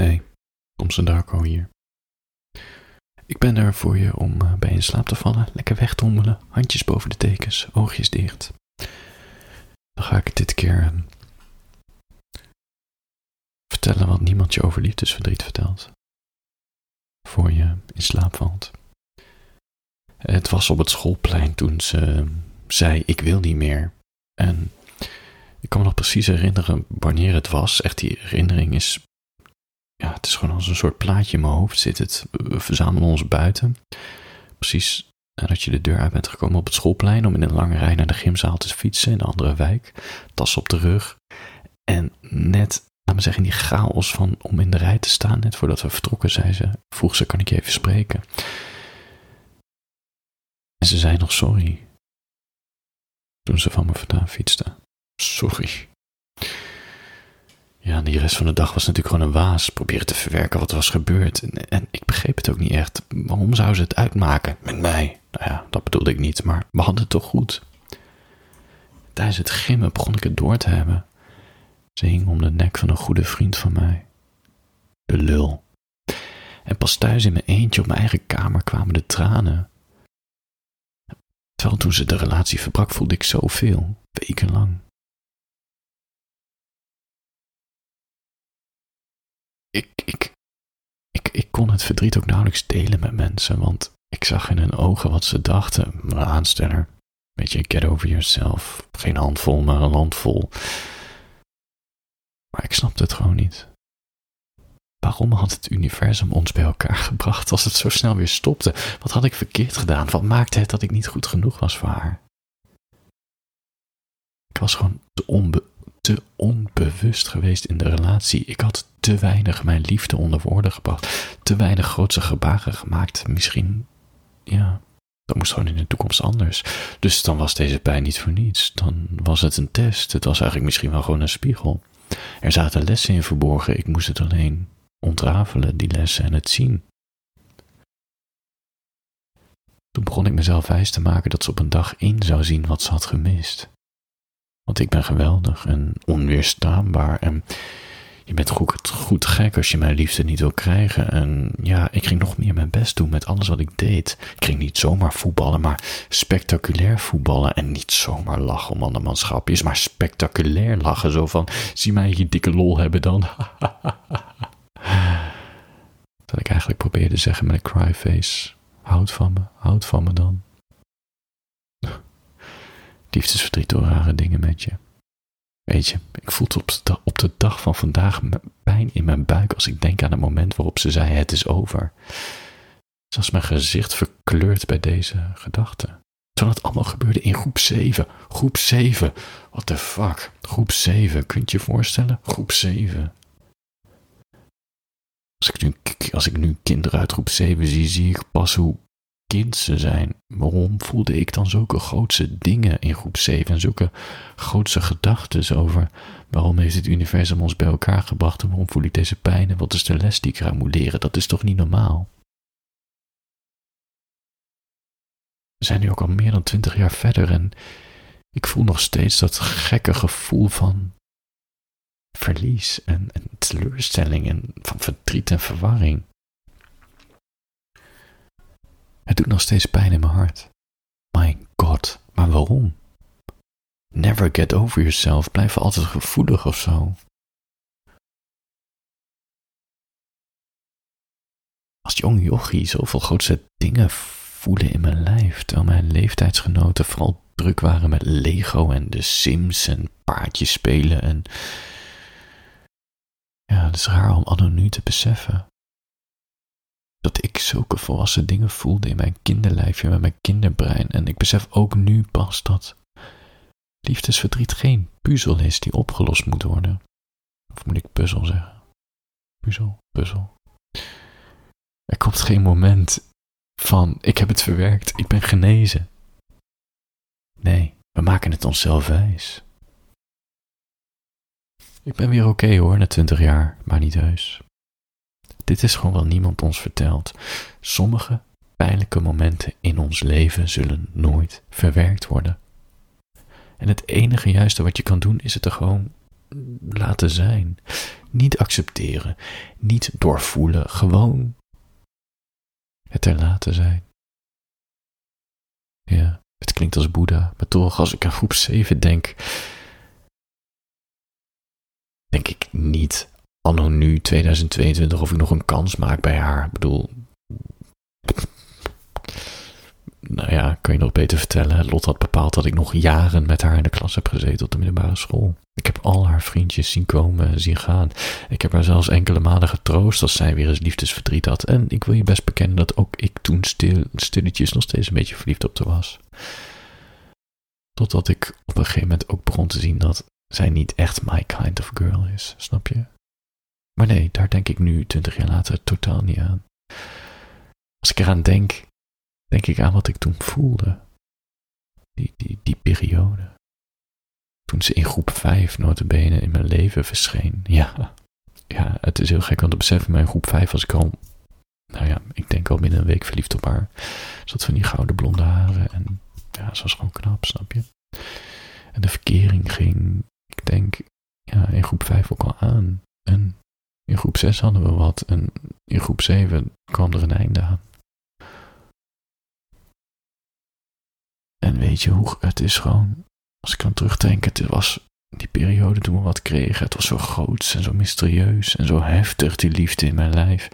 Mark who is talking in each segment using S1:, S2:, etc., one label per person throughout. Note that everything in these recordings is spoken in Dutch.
S1: Hey, Thompson Darko hier. Ik ben er voor je om eh, bij in slaap te vallen, lekker wegdommelen, handjes boven de tekens, oogjes dicht. Dan ga ik dit keer ehm, vertellen wat niemand je over liefdesverdriet vertelt. Voor je in slaap valt. Het was op het schoolplein toen ze ehm, zei: Ik wil niet meer. En ik kan me nog precies herinneren wanneer het was. Echt, die herinnering is ja, het is gewoon als een soort plaatje in mijn hoofd zit het. We verzamelen ons buiten. Precies nadat je de deur uit bent gekomen op het schoolplein om in een lange rij naar de gymzaal te fietsen in een andere wijk. Tas op de rug. En net, laat me zeggen, in die chaos van om in de rij te staan, net voordat we vertrokken, zei ze, vroeg ze, kan ik je even spreken? En ze zei nog sorry. Toen ze van me vandaan fietste. Sorry. Ja, die rest van de dag was natuurlijk gewoon een waas. Proberen te verwerken wat was gebeurd. En, en, ik begreep het ook niet echt. Waarom zou ze het uitmaken met mij? Nou ja, dat bedoelde ik niet, maar we hadden het toch goed. Tijdens het gimmen begon ik het door te hebben. Ze hing om de nek van een goede vriend van mij. De lul. En pas thuis in mijn eentje op mijn eigen kamer kwamen de tranen. Terwijl toen ze de relatie verbrak voelde ik zoveel, wekenlang. Ik, ik, ik, ik kon het verdriet ook nauwelijks delen met mensen, want ik zag in hun ogen wat ze dachten. Mijn aansteller. Weet je, get over yourself. Geen handvol, maar een handvol. Maar ik snapte het gewoon niet. Waarom had het universum ons bij elkaar gebracht als het zo snel weer stopte? Wat had ik verkeerd gedaan? Wat maakte het dat ik niet goed genoeg was voor haar? Ik was gewoon te, onbe te onbewust geweest in de relatie. Ik had te weinig mijn liefde onder woorden gebracht. Te weinig grootse gebaren gemaakt. Misschien, ja, dat moest gewoon in de toekomst anders. Dus dan was deze pijn niet voor niets. Dan was het een test. Het was eigenlijk misschien wel gewoon een spiegel. Er zaten lessen in verborgen. Ik moest het alleen ontrafelen, die lessen en het zien. Toen begon ik mezelf wijs te maken dat ze op een dag in zou zien wat ze had gemist. Want ik ben geweldig en onweerstaanbaar en je bent goed, goed gek als je mijn liefde niet wil krijgen. En ja, ik ging nog meer mijn best doen met alles wat ik deed. Ik ging niet zomaar voetballen, maar spectaculair voetballen. En niet zomaar lachen om andermanschapjes, maar spectaculair lachen. Zo van, zie mij je dikke lol hebben dan. dat ik eigenlijk probeerde te zeggen met een cryface. Houd van me, houd van me dan. Liefdesverdriet door rare dingen met je. Weet je, ik voel op de, op de dag van vandaag pijn in mijn buik als ik denk aan het moment waarop ze zei: Het is over. Zelfs mijn gezicht verkleurt bij deze gedachte. Terwijl het allemaal gebeurde in groep 7. Groep 7. What the fuck? Groep 7. Kunt je je voorstellen? Groep 7. Als ik, nu, als ik nu kinderen uit groep 7 zie, zie ik pas hoe kind ze zijn. Waarom voelde ik dan zulke grootse dingen in groep 7 en zulke grootse gedachten over waarom heeft het universum ons bij elkaar gebracht en waarom voel ik deze pijn en wat is de les die ik eraan moet leren? Dat is toch niet normaal? We zijn nu ook al meer dan twintig jaar verder en ik voel nog steeds dat gekke gevoel van verlies en, en teleurstelling en van verdriet en verwarring. Het doet nog steeds pijn in mijn hart. My god, maar waarom? Never get over yourself, blijf altijd gevoelig of zo. Als jong jochie zoveel grootste dingen voelen in mijn lijf, terwijl mijn leeftijdsgenoten vooral druk waren met Lego en de Sims en paardjes spelen en... Ja, het is raar om anoniem te beseffen dat ik zulke volwassen dingen voelde in mijn kinderlijfje met mijn kinderbrein. En ik besef ook nu pas dat liefdesverdriet geen puzzel is die opgelost moet worden. Of moet ik puzzel zeggen? Puzzel, puzzel. Er komt geen moment van ik heb het verwerkt, ik ben genezen. Nee, we maken het onszelf wijs. Ik ben weer oké hoor, na twintig jaar, maar niet heus. Dit is gewoon wat niemand ons vertelt. Sommige pijnlijke momenten in ons leven zullen nooit verwerkt worden. En het enige juiste wat je kan doen is het er gewoon laten zijn. Niet accepteren, niet doorvoelen, gewoon het er laten zijn. Ja, het klinkt als Boeddha, maar toch, als ik aan groep 7 denk, denk ik niet anno nu 2022 of ik nog een kans maak bij haar. Ik bedoel, nou ja, kan je nog beter vertellen. Lot had bepaald dat ik nog jaren met haar in de klas heb gezeten op de middelbare school. Ik heb al haar vriendjes zien komen en zien gaan. Ik heb haar zelfs enkele malen getroost als zij weer eens liefdesverdriet had. En ik wil je best bekennen dat ook ik toen stil, stilletjes nog steeds een beetje verliefd op haar was. Totdat ik op een gegeven moment ook begon te zien dat zij niet echt my kind of girl is, snap je? Maar nee, daar denk ik nu, twintig jaar later, totaal niet aan. Als ik eraan denk, denk ik aan wat ik toen voelde. Die, die, die periode. Toen ze in groep 5 notabene in mijn leven verscheen. Ja, ja, het is heel gek, want te beseffen, in groep 5 was ik al, nou ja, ik denk al binnen een week verliefd op haar. Ze had van die gouden blonde haren en ja, ze was gewoon knap, snap je? En de verkering ging, ik denk, ja, in groep 5 ook al aan. En in groep 6 hadden we wat en in groep 7 kwam er een einde aan. En weet je hoe, het is gewoon, als ik aan terugdenk, het was die periode toen we wat kregen, het was zo groot en zo mysterieus en zo heftig, die liefde in mijn lijf.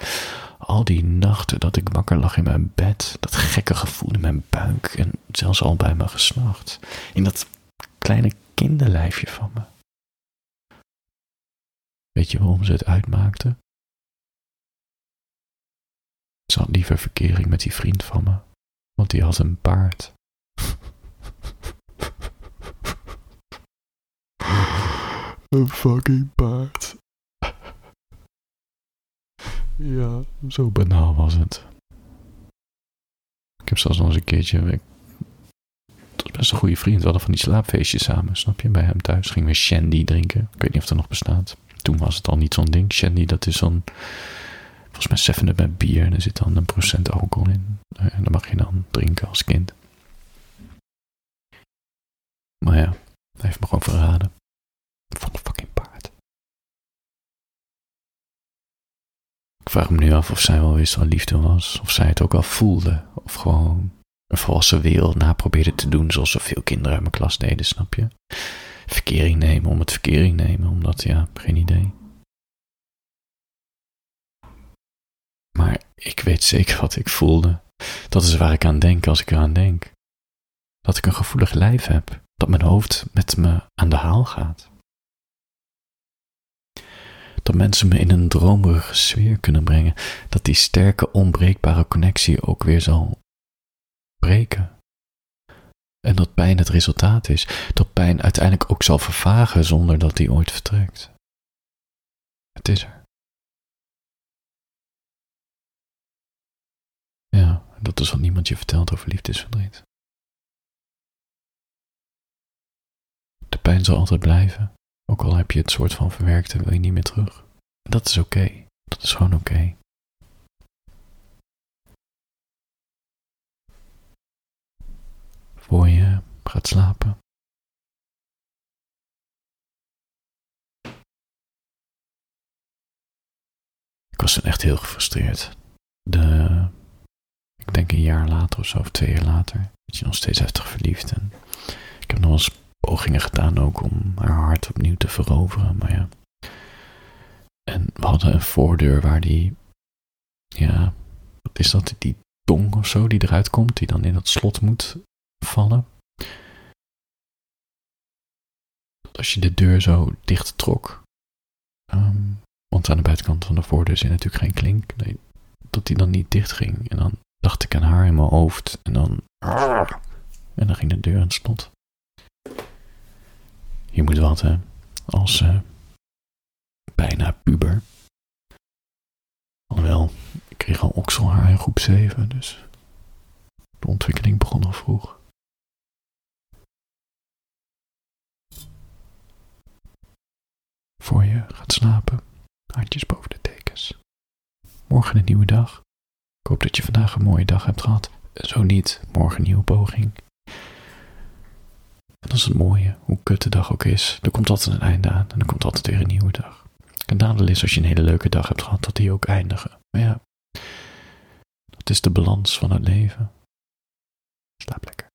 S1: Al die nachten dat ik wakker lag in mijn bed, dat gekke gevoel in mijn buik en zelfs al bij me gesnacht. In dat kleine kinderlijfje van me. Weet je waarom ze het uitmaakte? Ze had liever verkering met die vriend van me, want die had een paard. een fucking paard. ja, zo banaal was het. Ik heb zelfs nog eens een keertje. Ik, was best een goede vriend. We hadden van die slaapfeestjes samen, snap je? Bij hem thuis gingen we shandy drinken. Ik weet niet of dat nog bestaat. Toen was het al niet zo'n ding. Shandy, dat is zo'n. Volgens mij zeven met bier. En er zit dan een procent alcohol in. En dan mag je dan drinken als kind. Maar ja, hij heeft me gewoon verraden. Van een fucking paard. Ik vraag me nu af of zij wel wist wat liefde was. Of zij het ook al voelde. Of gewoon een volwassen wereld na probeerde te doen zoals zoveel kinderen uit mijn klas deden, snap je? Verkering nemen om het verkering nemen, omdat, ja, geen idee. Maar ik weet zeker wat ik voelde. Dat is waar ik aan denk als ik eraan denk. Dat ik een gevoelig lijf heb dat mijn hoofd met me aan de haal gaat. Dat mensen me in een dromerige sfeer kunnen brengen, dat die sterke, onbreekbare connectie ook weer zal breken. En dat pijn het resultaat is, dat pijn uiteindelijk ook zal vervagen zonder dat die ooit vertrekt. Het is er. Ja, dat is wat niemand je vertelt over liefdesverdriet. De pijn zal altijd blijven. Ook al heb je het soort van verwerkt en wil je niet meer terug. Dat is oké. Dat is gewoon oké. Voor je gaat slapen. Ik was echt heel gefrustreerd. De, ik denk een jaar later of zo, of twee jaar later, dat je nog steeds heftig verliefd. En ik heb nog eens pogingen gedaan ook om haar hart opnieuw te veroveren, maar ja. En we hadden een voordeur waar die, ja, wat is dat, die tong of zo die eruit komt, die dan in dat slot moet vallen. Dat als je de deur zo dicht trok, um, want aan de buitenkant van de voordeur zit natuurlijk geen klink, nee, dat die dan niet dicht ging. En dan dacht ik aan haar in mijn hoofd en dan, en dan ging de deur aan het slot. Je moet wat, als uh, bijna puber. Alhoewel, ik kreeg al okselhaar in groep 7, dus de ontwikkeling begon al vroeg. Je gaat slapen, handjes boven de tekens. Morgen een nieuwe dag. Ik hoop dat je vandaag een mooie dag hebt gehad. Zo niet, morgen een nieuwe poging. En dat is het mooie. Hoe kut de dag ook is, er komt altijd een einde aan en er komt altijd weer een nieuwe dag. Het nadeel is als je een hele leuke dag hebt gehad, dat die ook eindigen. Maar ja, dat is de balans van het leven. Slaap lekker.